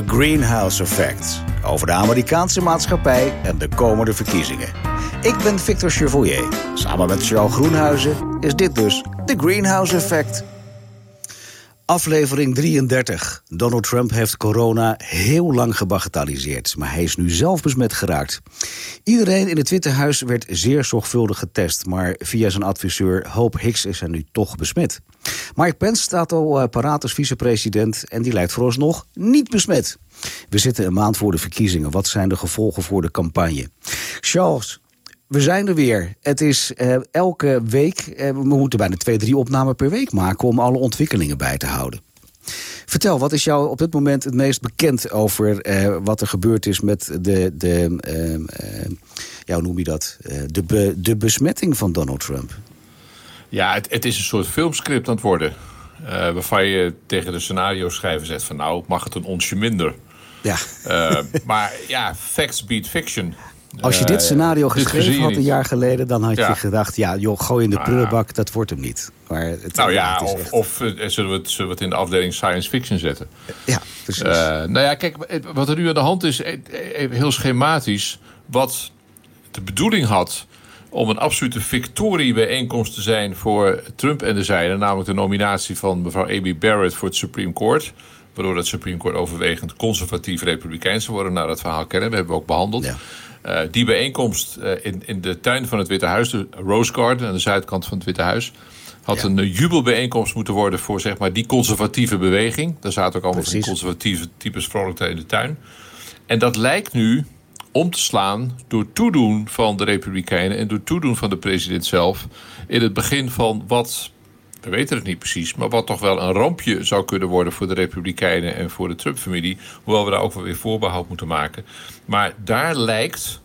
The Greenhouse Effect. Over de Amerikaanse maatschappij en de komende verkiezingen. Ik ben Victor Chevoyer. Samen met Charles Groenhuizen is dit dus The Greenhouse Effect. Aflevering 33. Donald Trump heeft corona heel lang gebagatelliseerd, maar hij is nu zelf besmet geraakt. Iedereen in het Witte Huis werd zeer zorgvuldig getest, maar via zijn adviseur Hope Hicks is hij nu toch besmet. Mike Pence staat al eh, paraat als vicepresident en die lijkt vooralsnog niet besmet. We zitten een maand voor de verkiezingen. Wat zijn de gevolgen voor de campagne? Charles, we zijn er weer. Het is uh, elke week, uh, we moeten bijna twee, drie opnamen per week maken om alle ontwikkelingen bij te houden. Vertel, wat is jou op dit moment het meest bekend over uh, wat er gebeurd is met de, de ja, hoe noem je dat? de, be, de besmetting van Donald Trump? Ja, het, het is een soort filmscript aan het worden. waarvan je tegen de scenario schrijver zegt van nou, mag het een onsje minder. Ja. maar ja, facts beat fiction. Als je dit scenario geschreven had een jaar geleden... dan had je gedacht, ja, joh, gooi in de nou, prullenbak, dat wordt hem niet. Maar het, nou ja, of, of uh, zullen, we het, zullen we het in de afdeling science fiction zetten? Ja, precies. Uh, nou ja, kijk, wat er nu aan de hand is, eh, heel schematisch... wat de bedoeling had om een absolute victoriebijeenkomst te zijn voor Trump en de zijnen... namelijk de nominatie van mevrouw Amy Barrett voor het Supreme Court... waardoor het Supreme Court overwegend conservatief-republikeins zou worden. Nou, dat verhaal kennen we, hebben we ook behandeld. Ja. Uh, die bijeenkomst uh, in, in de tuin van het Witte Huis, de Rose Garden aan de zuidkant van het Witte Huis, had een uh, jubelbijeenkomst moeten worden voor zeg maar, die conservatieve beweging. Daar zaten ook allemaal van conservatieve types vrolijk in de tuin. En dat lijkt nu om te slaan door toedoen van de Republikeinen en door toedoen van de president zelf in het begin van wat we weten het niet precies, maar wat toch wel een rampje zou kunnen worden voor de Republikeinen en voor de Trump-familie. Hoewel we daar ook wel weer voorbehoud moeten maken. Maar daar lijkt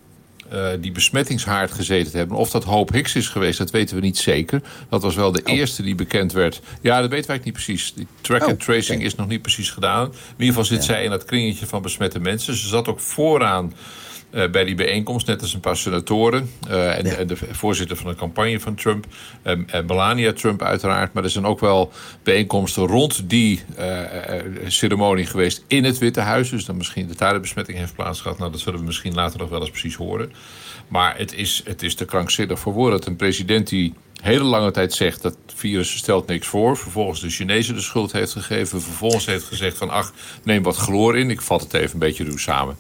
uh, die besmettingshaard gezeten te hebben. Of dat Hope Hicks is geweest, dat weten we niet zeker. Dat was wel de oh. eerste die bekend werd. Ja, dat weten wij niet precies. Die track and oh, tracing is nog niet precies gedaan. In ieder geval zit zij in dat kringetje van besmette mensen. Ze zat ook vooraan uh, bij die bijeenkomst, net als een paar senatoren uh, en, en, de voorzitter van de campagne van Trump, en Melania Trump uiteraard. Maar er zijn ook wel bijeenkomsten rond die uh, ceremonie geweest in het Witte Huis. Dus dan misschien dat daar de besmetting heeft plaatsgehad. Nou, dat zullen we misschien later nog wel eens precies horen. Maar het is, het is te krankzinnig voor woorden dat een president die hele lange tijd zegt dat het virus stelt niks voor. Vervolgens de Chinezen de schuld heeft gegeven. Vervolgens heeft gezegd van ach, neem wat chloor in. Ik vat het even een beetje ruw samen.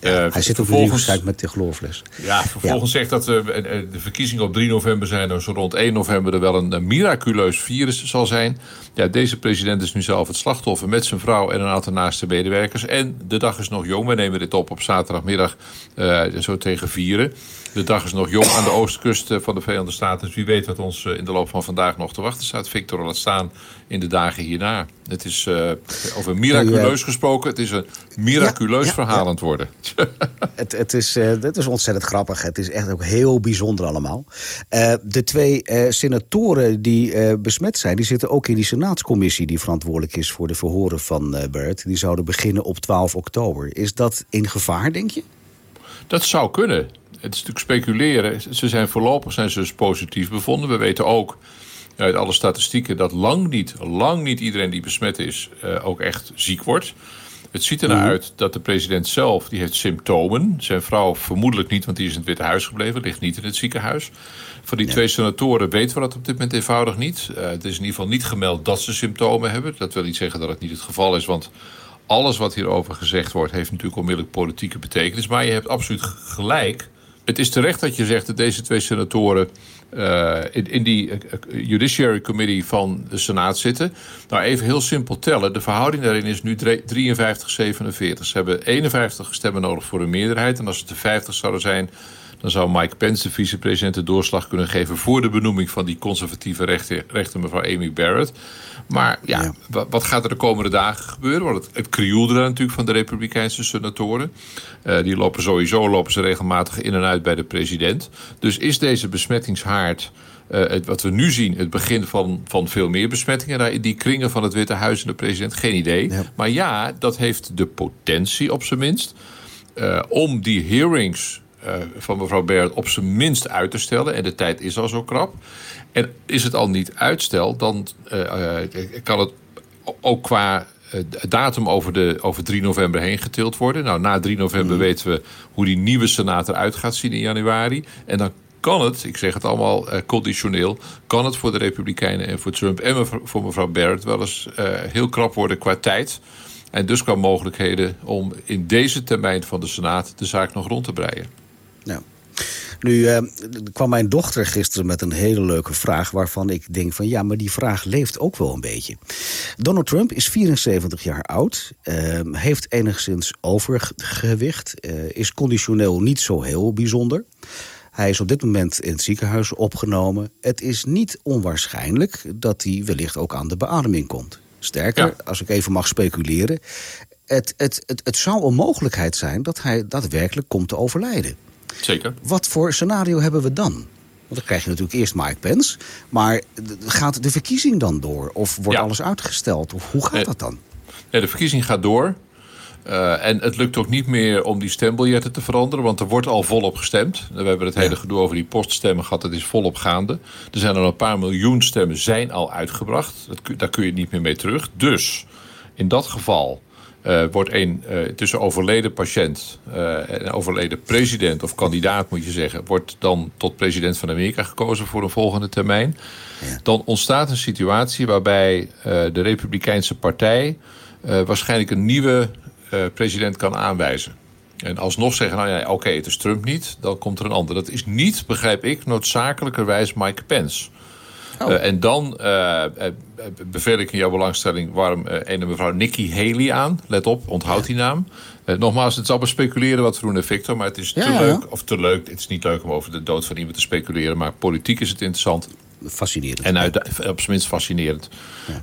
Ja, uh, hij zit op de met de chloorfles. Ja, vervolgens zegt dat uh, de verkiezingen op 3 november zijn... dus rond 1 november er wel een, een, miraculeus virus zal zijn. Ja, deze president is nu zelf het slachtoffer met zijn vrouw... en een aantal naaste medewerkers. En de dag is nog jong. We nemen dit op op zaterdagmiddag uh, zo tegen vieren. De dag is nog jong aan de oostkust van de Verenigde Staten. Dus wie weet wat ons in de loop van vandaag nog te wachten staat. Victor laat staan in de dagen hierna. Het is uh, over miraculeus gesproken. Het is een miraculeus verhaal aan het worden. het, het, is, uh, het is ontzettend grappig. Het is echt ook heel bijzonder allemaal. Uh, de twee senatoren die besmet zijn... die zitten ook in die senaatscommissie... die verantwoordelijk is voor de verhoren van Barrett. Die zouden beginnen op 12 oktober. Is dat in gevaar, denk je? Dat zou kunnen. Het is natuurlijk speculeren. Ze zijn voorlopig zijn ze dus positief bevonden. We weten ook uit alle statistieken dat lang niet, lang niet iedereen die besmet is uh, ook echt ziek wordt. Het ziet ernaar mhm. uit dat de president zelf, die heeft symptomen. Zijn vrouw vermoedelijk niet, want die is in het Witte Huis gebleven. Ligt niet in het ziekenhuis. Van die twee senatoren weten we dat op dit moment eenvoudig niet. Uh, het is in ieder geval niet gemeld dat ze symptomen hebben. Dat wil niet zeggen dat het niet het geval is, want alles wat hierover gezegd wordt... heeft natuurlijk onmiddellijk politieke betekenis. Maar je hebt absoluut gelijk. Het is terecht dat je zegt dat deze twee senatoren uh, in, in, die uh, Judiciary Committee van de Senaat zitten. Nou, even heel simpel tellen. De verhouding daarin is nu 53-47. Ze hebben 51 stemmen nodig voor een meerderheid. En als het de 50 zouden zijn, dan zou Mike Pence, de vicepresident, de doorslag kunnen geven voor de benoeming van die conservatieve rechter, rechter mevrouw Amy Barrett. Maar ja, Wat, gaat er de komende dagen gebeuren? Want het, het krioelde natuurlijk van de Republikeinse senatoren. Uh, die lopen sowieso lopen ze regelmatig in en uit bij de president. Dus is deze besmettingshaard. Uh, het, wat we nu zien, het begin van, van veel meer besmettingen... Daar in die kringen van het Witte Huis en de president, geen idee. Maar ja, dat heeft de potentie op zijn minst... Uh, om die hearings van mevrouw Baird op zijn minst uit te stellen. En de tijd is al zo krap. En is het al niet uitstel, dan uh, kan het ook qua datum over, de, over 3 november heen getild worden. Nou, na 3 november mm. weten we hoe die nieuwe Senaat eruit gaat zien in januari. En dan kan het, ik zeg het allemaal conditioneel, kan het voor de Republikeinen en voor Trump en voor mevrouw Barrett wel eens uh, heel krap worden qua tijd. En dus qua mogelijkheden om in deze termijn van de Senaat de zaak nog rond te breien. Nu uh, kwam mijn dochter gisteren met een hele leuke vraag... waarvan ik denk van ja, maar die vraag leeft ook wel een beetje. Donald Trump is 74 jaar oud, uh, heeft enigszins overgewicht... Uh, is conditioneel niet zo heel bijzonder... Hij is op dit moment in het ziekenhuis opgenomen. Het is niet onwaarschijnlijk dat hij wellicht ook aan de beademing komt. Sterker, als ik even mag speculeren... Het, het, het, het zou een mogelijkheid zijn dat hij daadwerkelijk komt te overlijden. Zeker. Wat voor scenario hebben we dan? Want dan krijg je natuurlijk eerst Mike Pence. Maar gaat de verkiezing dan door? Of wordt alles uitgesteld? Of hoe gaat eh, dat dan? Ja, de verkiezing gaat door. Uh, en het lukt ook niet meer om die stembiljetten te veranderen, want er wordt al volop gestemd. We hebben het hele gedoe over die poststemmen gehad, het is volop gaande. Er zijn al een paar miljoen stemmen zijn al uitgebracht. Dat, daar kun je niet meer mee terug. Dus in dat geval uh, wordt een uh, tussen overleden patiënt en overleden president of kandidaat, moet je zeggen, wordt dan tot president van Amerika gekozen voor een volgende termijn. Ja. Dan ontstaat een situatie waarbij de Republikeinse Partij waarschijnlijk een nieuwe president kan aanwijzen. En alsnog zeggen, nou ja, oké, het is Trump niet, dan komt er een ander. Dat is niet, begrijp ik, noodzakelijkerwijs Mike Pence. Oh. Uh, en dan uh, beveel ik in jouw belangstelling warm een mevrouw Nikki Haley aan. Let op, onthoud die naam. nogmaals, het is allemaal speculeren wat we doen, Victor. Maar het is te leuk, of te leuk. Het is niet leuk om over de dood van iemand te speculeren. Maar politiek is het interessant. Fascinerend. En uit, op zijn minst fascinerend.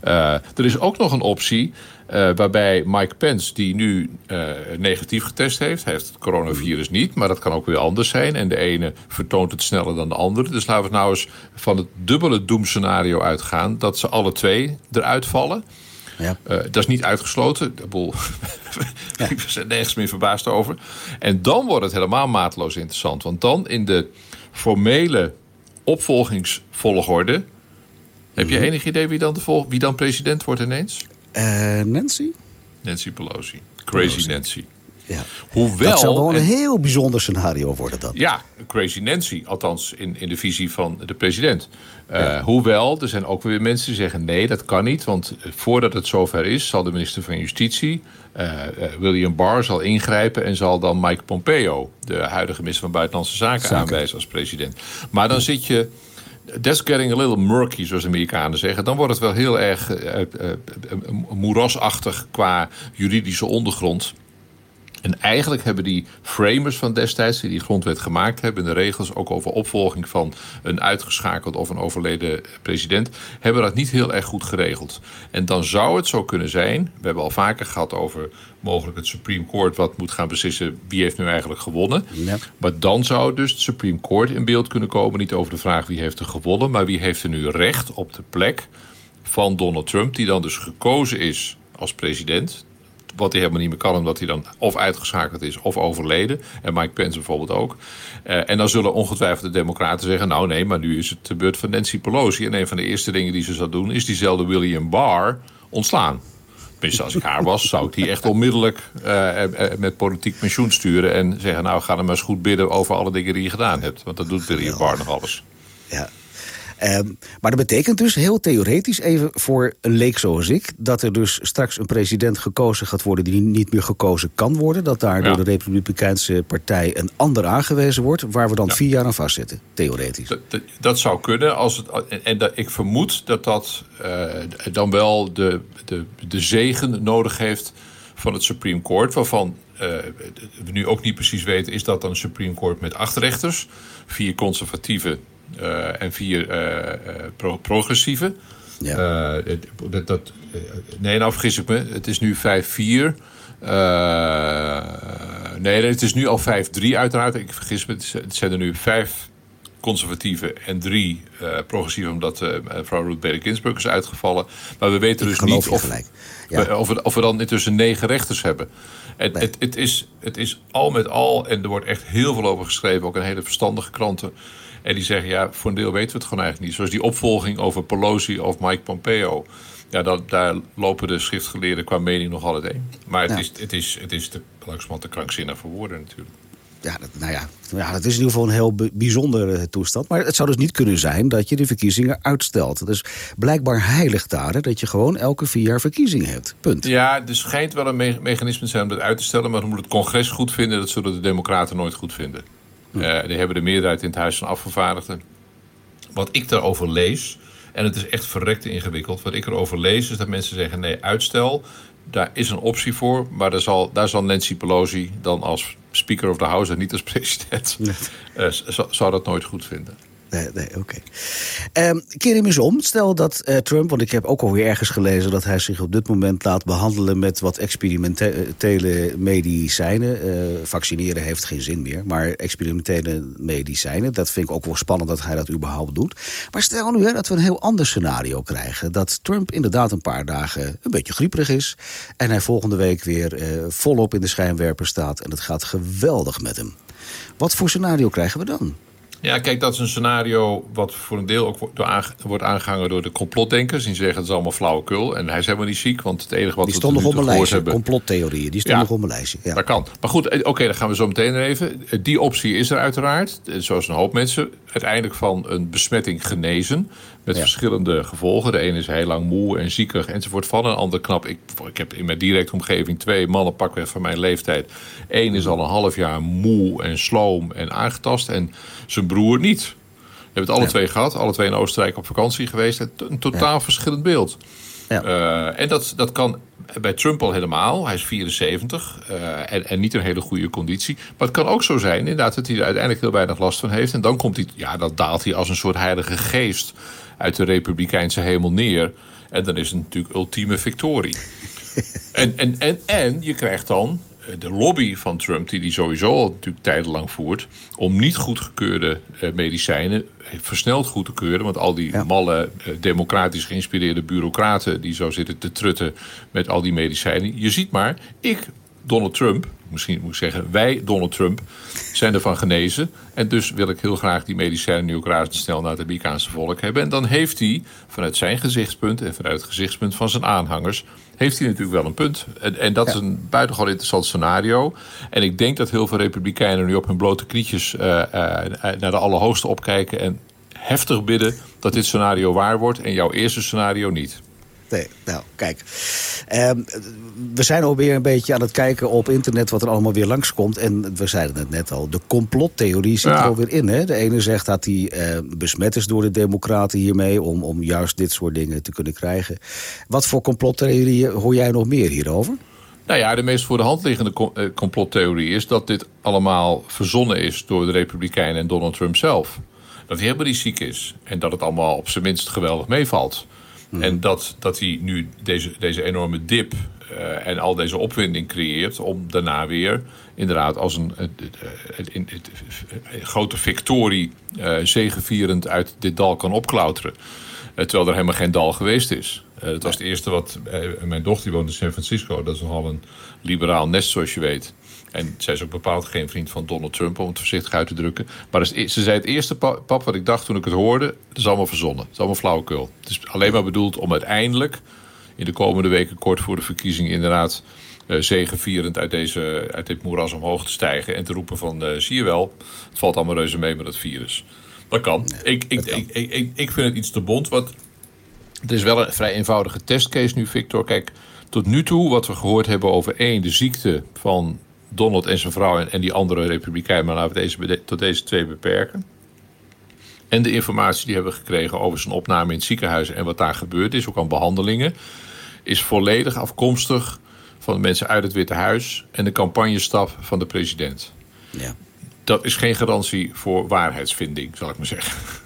Ja. er is ook nog een optie uh, waarbij Mike Pence, die nu uh, negatief getest heeft, heeft het coronavirus niet, maar dat kan ook weer anders zijn. En de ene vertoont het sneller dan de andere. Dus laten we nou eens van het dubbele doemscenario uitgaan dat ze alle twee eruit vallen. Ja. Uh, dat is niet uitgesloten. Boel, ja. Ik ben nergens meer verbaasd over. En dan wordt het helemaal maatloos interessant. Want dan in de formele opvolgingsvolgorde. Heb je mhm. enig idee wie dan, de wie dan president wordt ineens? Uh, Nancy? Nancy Pelosi. Crazy Pelosi. Nancy. Ja. Hoewel, dat zou wel een heel bijzonder scenario worden dan. Ja, Crazy Nancy, althans in, in de visie van de president. Uh, Hoewel, er zijn ook weer mensen die zeggen... nee, dat kan niet, want voordat het zover is... zal de minister van Justitie, uh, William Barr, zal ingrijpen... en zal dan Mike Pompeo, de huidige minister van Buitenlandse Zaken, Zaken. aanwijzen als president. Maar dan zit je that's getting a little murky, zoals de Amerikanen zeggen. Dan wordt het wel heel erg uh, moerasachtig qua juridische ondergrond. En eigenlijk hebben die framers van destijds, die die grondwet gemaakt hebben, de regels ook over opvolging van een uitgeschakeld of een overleden president, hebben dat niet heel erg goed geregeld. En dan zou het zo kunnen zijn, we hebben al vaker gehad over mogelijk het Supreme Court wat moet gaan beslissen wie heeft nu eigenlijk gewonnen. Ja. Maar dan zou dus het Supreme Court in beeld kunnen komen, niet over de vraag wie heeft er gewonnen, maar wie heeft er nu recht op de plek van Donald Trump, die dan dus gekozen is als president wat hij helemaal niet meer kan, omdat hij dan of uitgeschakeld is of overleden. En Mike Pence bijvoorbeeld ook. Uh, en dan zullen ongetwijfeld de Democraten zeggen: Nou, nee, maar nu is het de beurt van Nancy Pelosi. En een van de eerste dingen die ze zou doen, is diezelfde William Barr ontslaan. Tenminste, als ik haar was, zou ik die echt onmiddellijk uh, met politiek pensioen sturen. En zeggen: Nou, ga er maar eens goed bidden over alle dingen die je gedaan hebt. Want dat doet William Barr nog alles. Ja, Um, maar dat betekent dus heel theoretisch, even voor een leek zoals ik... dat er dus straks een president gekozen gaat worden... die niet meer gekozen kan worden. Dat daar door de Republikeinse Partij een ander aangewezen wordt... waar we dan vier jaar aan vastzitten, theoretisch. Dat, dat, dat, zou kunnen. Als het, en dat, ik vermoed dat dat uh, dan wel de, de, de zegen nodig heeft van het Supreme Court... waarvan uh, we nu ook niet precies weten... is dat dan een Supreme Court met acht rechters... vier conservatieve en vier uh, progressieve. Ja. dat, dat, nee, nou vergis ik me. Het is nu 5-4. nee, het is nu al 5-3 uiteraard. Ik vergis me. Het zijn er nu vijf conservatieve en drie uh, progressieve... omdat uh, mevrouw Ruth Bader Ginsburg is uitgevallen. Maar we weten dus niet of, ja. we, of, we, of, we, dan intussen negen rechters hebben. En nee. het, het, is, het is al met al, en er wordt echt heel veel over geschreven... ook in hele verstandige kranten... En die zeggen, ja, voor een deel weten we het gewoon eigenlijk niet. Zoals die opvolging over Pelosi of Mike Pompeo. Ja, dat, daar lopen de schriftgeleerden qua mening nog altijd een. Maar het, is, het, is, het is te, langzamerhand te krankzinnig voor woorden natuurlijk ja, dat, nou ja, ja, dat is in ieder geval een heel bijzondere toestand. Maar het zou dus niet kunnen zijn dat je de verkiezingen uitstelt. Dus blijkbaar heilig daar dat je gewoon elke vier jaar verkiezingen hebt. Punt. Ja, er schijnt wel een mechanisme te zijn om dat uit te stellen. Maar dan moet het congres goed vinden. Dat zullen de democraten nooit goed vinden. Uh, die hebben de meerderheid in het Huis van Afgevaardigden. Wat ik daarover lees... En het is echt verrekte ingewikkeld. Wat ik erover lees is dat mensen zeggen: nee, uitstel. Daar is een optie voor. Maar daar zal, daar zal Nancy Pelosi dan als Speaker of the House en niet als president, uh, zou dat nooit goed vinden. Nee, nee oké. Okay. Um, hem eens om. Stel dat uh, Trump, want ik heb ook alweer ergens gelezen... dat hij zich op dit moment laat behandelen met wat experimentele medicijnen. Uh, vaccineren heeft geen zin meer, maar experimentele medicijnen... dat vind ik ook wel spannend dat hij dat überhaupt doet. Maar stel nu hè, dat we een heel ander scenario krijgen. Dat Trump inderdaad een paar dagen een beetje grieperig is... en hij volgende week weer volop in de schijnwerper staat... en het gaat geweldig met hem. Wat voor scenario krijgen we dan? Ja, kijk, dat is een scenario wat voor een deel ook wordt aangehangen door de complotdenkers. Die zeggen het is allemaal flauwekul. En hij is helemaal niet ziek, want het enige wat die we tot nu toe hebben... complottheorieën, die stonden ja, op mijn lijstje. Ja. Dat kan. Maar goed, eh, oké, dan gaan we zo meteen even. Die optie is er uiteraard. Eh, zoals een hoop mensen uiteindelijk van een besmetting genezen. Met verschillende gevolgen. De ene is heel lang moe en ziekig enzovoort van. Een ander knap. Ik, ik heb in mijn directe omgeving twee mannen pakweg van mijn leeftijd. Eén is al een half jaar moe en sloom en aangetast. En zijn broer niet. We hebben het alle twee gehad. Alle twee in Oostenrijk op vakantie geweest. Een totaal verschillend beeld. Ja. Uh, en dat, dat kan bij Trump al helemaal. Hij is 74 uh, en, en, niet een hele goede conditie. Maar het kan ook zo zijn inderdaad dat hij er uiteindelijk heel weinig last van heeft. En dan komt hij, ja, dan daalt hij als een soort heilige geest uit de republikeinse hemel neer. En dan is het natuurlijk ultieme victorie. en, en, en, en je krijgt dan eh, de lobby van Trump, die hij sowieso al natuurlijk tijdenlang voert, om niet goedgekeurde uh, medicijnen versneld goed te keuren. Want al die malle, democratisch geïnspireerde bureaucraten die zo zitten te trutten met al die medicijnen. Je ziet maar, ik, Donald Trump, misschien moet ik zeggen, wij, Donald Trump, zijn ervan genezen. En dus wil ik heel graag die medicijnen nu ook razendsnel naar het Amerikaanse volk hebben. En dan heeft hij, vanuit zijn gezichtspunt en vanuit het gezichtspunt van zijn aanhangers, heeft hij natuurlijk wel een punt. En, en dat is een buitengewoon interessant scenario. En ik denk dat heel veel republikeinen nu op hun blote knietjes uh, uh, naar de Allerhoogste opkijken en heftig bidden dat dit scenario waar wordt en jouw eerste scenario niet. Nee, nou, kijk. Ehm, we zijn alweer een beetje aan het kijken op internet wat er allemaal weer langskomt. En we zeiden het net al, de complottheorie zit er alweer in. Hè? De ene zegt dat hij uh, besmet is door de democraten hiermee... Om, om juist dit soort dingen te kunnen krijgen. Wat voor complottheorieën hoor jij nog meer hierover? Nou ja, de meest voor de hand liggende eh, complottheorie is... dat dit allemaal verzonnen is door de Republikeinen en Donald Trump zelf. Dat hij helemaal niet ziek is. En dat het allemaal op zijn minst geweldig meevalt. Mhm. En dat, dat hij nu deze, deze enorme dip uh, en al deze opwinding creëert... om daarna weer inderdaad als een, een, een, grote victorie... Uh, zegevierend uit dit dal kan opklauteren. Uh, terwijl er helemaal geen dal geweest is. dat was het eerste wat... mijn dochter woont in San Francisco. Dat is nogal een liberaal nest, zoals je weet. En zij is ook bepaald geen vriend van Donald Trump, om het voorzichtig uit te drukken. Maar ze zei het eerste, pap, wat ik dacht toen ik het hoorde... het is allemaal verzonnen. Het is allemaal flauwekul. Het is alleen maar bedoeld om uiteindelijk... in de komende weken kort voor de verkiezingen inderdaad... Uh, zegevierend uit, deze, uit dit moeras omhoog te stijgen... en te roepen van, uh, zie je wel, het valt allemaal reuze mee met het virus. Dat kan. ik, ik, Ik, ik, ik, vind het iets te bond. Wat, het is wel een vrij eenvoudige testcase nu, Victor. Kijk, tot nu toe wat we gehoord hebben over één... de ziekte van Donald en zijn vrouw en, die andere republikein, maar laten we deze, tot deze twee beperken. En de informatie die hebben we gekregen over zijn opname in het ziekenhuis en wat daar gebeurd is, ook aan behandelingen, is volledig afkomstig van de mensen uit het Witte Huis en de campagnestaf van de president. Ja. Dat is geen garantie voor waarheidsvinding, zal ik maar zeggen.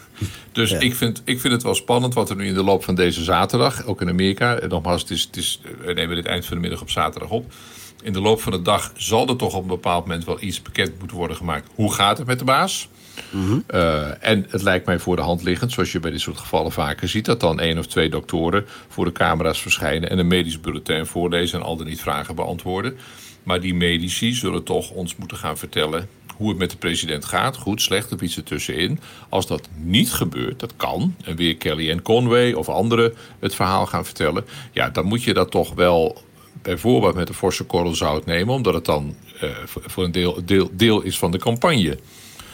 Dus ik, vind, ik vind het wel spannend wat er nu in de loop van deze zaterdag, ook in Amerika, en nogmaals, het is, het is, we nemen dit eind van de middag op zaterdag op in de loop van de dag zal er toch op een bepaald moment wel iets bekend moeten worden gemaakt. Hoe gaat het met de baas? Mhm. Eh, en het lijkt mij voor de hand liggend, zoals je bij dit soort gevallen vaker ziet, dat dan één of twee doktoren voor de camera's verschijnen en een medisch bulletin voorlezen en al dan niet vragen beantwoorden. Maar die medici zullen toch ons moeten gaan vertellen hoe het met de president gaat. Goed, slecht of iets ertussenin. Als dat niet gebeurt, dat kan. En weer Kelly en Conway of anderen het verhaal gaan vertellen. Ja, dan moet je dat toch wel bijvoorbeeld met een forse korrel zout nemen. Omdat het dan uh, voor een deel, deel, deel is van de campagne.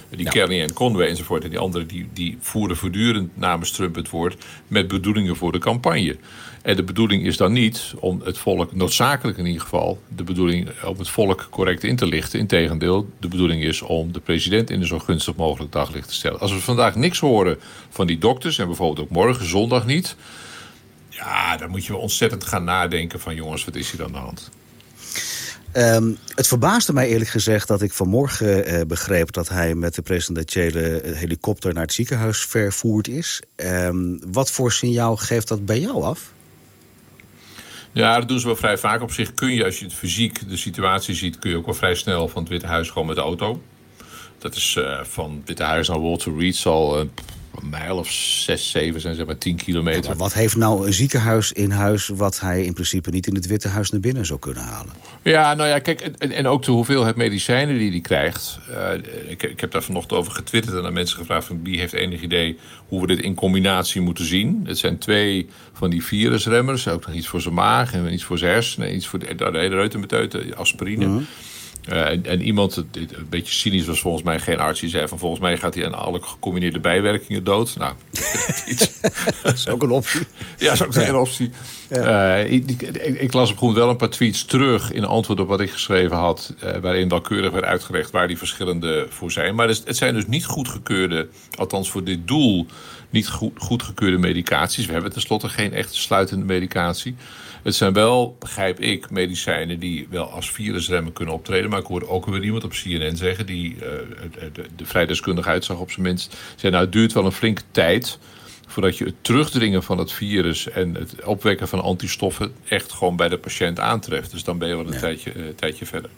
Die Kelly en Conway enzovoort. En die anderen die, die voeren voortdurend namens Trump het woord. met bedoelingen voor de campagne. En de bedoeling is dan niet om het volk, noodzakelijk in ieder geval, de bedoeling om het volk correct in te lichten. Integendeel, de bedoeling is om de president in een zo gunstig mogelijk daglicht te stellen. Als we vandaag niks horen van die dokters, en bijvoorbeeld ook morgen, zondag niet. Ja, dan moet je ontzettend gaan nadenken van jongens, wat is hier aan de hand? Um, het verbaasde mij eerlijk gezegd dat ik vanmorgen uh, begreep... dat hij met de presidentiële helikopter naar het ziekenhuis vervoerd is. Um, wat voor signaal geeft dat bij jou af? Ja, dat doen ze wel vrij vaak. Op zich kun je, als je het fysiek de situatie ziet... kun je ook wel vrij snel van het Witte Huis gewoon met de auto. Dat is uh, van het Witte Huis naar Walter Reed zal... Uh, een mijl of zes, zeven zijn zeg maar tien kilometer. wat heeft nou een ziekenhuis in huis... wat hij in principe niet in het Witte Huis naar binnen zou kunnen halen? Ja, nou ja, kijk, en, en ook de hoeveelheid medicijnen die hij krijgt. Uh, ik, ik, heb daar vanochtend over getwitterd en aan mensen gevraagd... Van, wie heeft enig idee hoe we dit in combinatie moeten zien. Het zijn twee van die virusremmers. Ook nog iets voor zijn maag en iets voor zijn hersenen. Iets voor de, de, de reutemeteuten, aspirine. -huh. Uh, en, en, iemand, een beetje cynisch was volgens mij geen arts, die zei van volgens mij gaat hij aan alle gecombineerde bijwerkingen dood. Nou, dat is ook een optie. Ja, dat is ook een optie. Uh, ik, las op gewoon wel een paar tweets terug in antwoord op wat ik geschreven had, uh, waarin welkeurig werd uitgelegd waar die verschillende voor zijn. Maar het, het zijn dus niet goedgekeurde, althans voor dit doel, niet goed, goedgekeurde medicaties. We hebben tenslotte geen echte sluitende medicatie. Het zijn wel, begrijp ik, medicijnen die wel als virusremmen kunnen optreden. Maar ik hoorde ook weer iemand op CNN zeggen, die uh, de, de vrij uitzag op zijn minst. Zei, nou, het duurt wel een flinke tijd voordat je het terugdringen van het virus en het opwekken van antistoffen echt gewoon bij de patiënt aantreft. Dus dan ben je wel een ja. tijdje, uh, tijdje verder.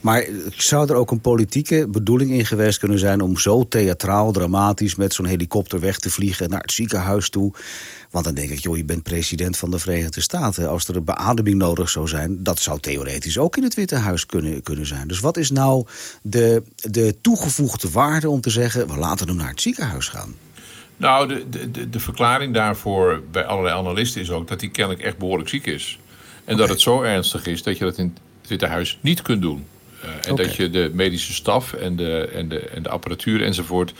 Maar zou er ook een politieke bedoeling in geweest kunnen zijn... om zo theatraal, dramatisch met zo'n helikopter weg te vliegen... naar het ziekenhuis toe? Want dan denk ik, joh, je bent president van de Verenigde Staten. Als er een beademing nodig zou zijn... dat zou theoretisch ook in het Witte Huis kunnen, kunnen zijn. Dus wat is nou de, de toegevoegde waarde om te zeggen... we laten hem naar het ziekenhuis gaan? Nou, de, de, de verklaring daarvoor bij allerlei analisten is ook... dat hij kennelijk echt behoorlijk ziek is. En okay. dat het zo ernstig is dat je dat in het Witte Huis niet kunt doen. Uh, en okay. dat je de medische staf en de, en, de, en de apparatuur enzovoort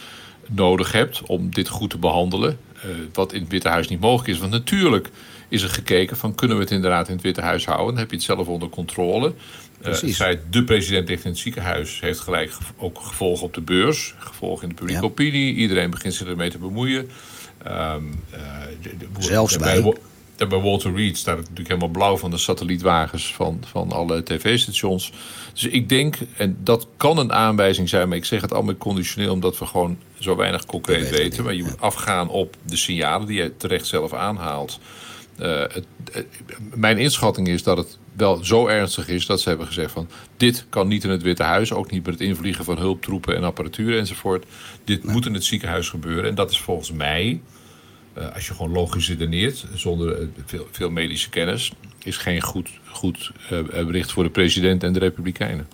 nodig hebt om dit goed te behandelen. Uh, wat in het Witte Huis niet mogelijk is. Want natuurlijk is er gekeken van kunnen we het inderdaad in het Witte Huis houden. Dan heb je het zelf onder controle. Uh, het feit de president ligt in het ziekenhuis heeft gelijk ook gevolgen op de beurs. Gevolgen in de publieke ja. opinie. Iedereen begint zich ermee te bemoeien. Um, de, de, Zelfs bij... bij en bij Walter Reed staat het natuurlijk helemaal blauw van de satellietwagens van, van alle tv-stations. Dus ik denk, en dat kan een aanwijzing zijn, maar ik zeg het allemaal conditioneel omdat we gewoon zo weinig concreet weten. weten. Maar je moet afgaan op de signalen die je terecht zelf aanhaalt. Uh, het, het, mijn inschatting is dat het wel zo ernstig is dat ze hebben gezegd van dit kan niet in het Witte Huis, ook niet met het invliegen van hulptroepen en apparatuur enzovoort. Dit nee. moet in het ziekenhuis gebeuren en dat is volgens mij uh, als je gewoon logisch redeneert, zonder uh, veel, veel, medische kennis, is geen goed, goed uh, bericht voor de president en de Republikeinen.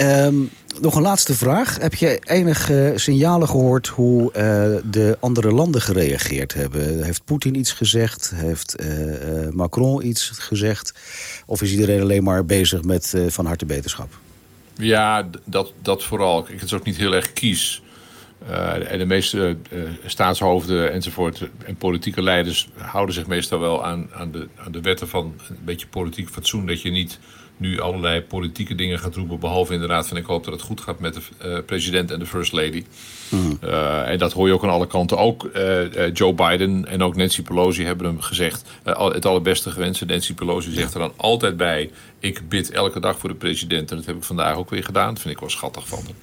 Um, nog een laatste vraag. Heb je enige signalen gehoord hoe de andere landen gereageerd hebben? Heeft Poetin iets gezegd? Heeft Macron iets gezegd? Of is iedereen alleen maar bezig met van harte beterschap? Ja, dat, dat vooral. Ik, het is ook niet heel erg kies. En de meeste staatshoofden enzovoort en politieke leiders houden zich meestal wel aan, aan, de, aan de wetten van een beetje politiek fatsoen. Dat je niet nu allerlei politieke dingen gaat roepen. Behalve inderdaad van ik hoop dat het goed gaat met de uh, president en de first lady. Mm. en dat hoor je ook aan alle kanten. Ook Joe Biden en ook Nancy Pelosi hebben hem gezegd. het allerbeste gewenst. Nancy Pelosi zegt er dan altijd bij. Ik bid elke dag voor de president. En dat heb ik vandaag ook weer gedaan. Dat vind ik wel schattig van hem.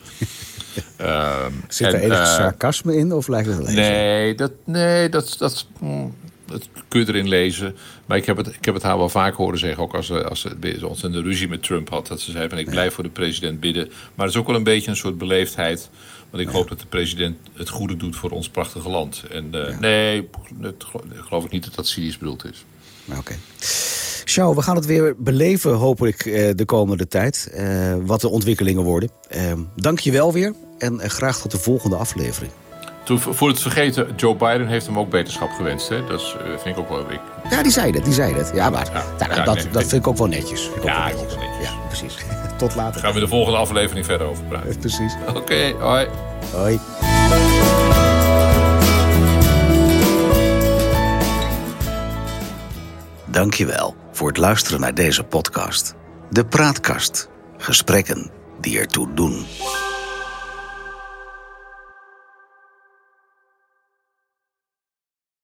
Uh, Zit er en, enig sarcasme in of lijkt het alleen Nee, dat, nee dat, dat, dat kun je erin lezen. Maar ik heb het, ik heb het haar wel vaak horen zeggen, ook als ze, als ze ons in de ruzie met Trump had, dat ze zei van ik blijf voor de president bidden. Maar het is ook wel een beetje een soort beleefdheid. Want ik hoop dat de president het goede doet voor ons prachtige land. En uh, ja. nee, het, geloof ik niet dat dat cynisch bedoeld is. Oké. Okay. We gaan het weer beleven, hoop ik, eh, de komende tijd. Uh, wat de ontwikkelingen worden. Uh, dank je wel weer en graag tot de volgende aflevering. Toen, voor het vergeten, Joe Biden heeft hem ook beterschap gewenst. Hè? Dat is, vind ik ook wel... Ik... Ja, die zei dat, die zei dat. Ja, maar ja, ja, dat, nee, dat vind ik ook wel netjes. Vind ja, ook wel netjes. netjes. Ja, precies. Tot later. Gaan we de volgende aflevering verder over praten. Precies. Oké, okay, hoi. Hoi. Dankjewel voor het luisteren naar deze podcast. De Praatkast. Gesprekken die ertoe doen.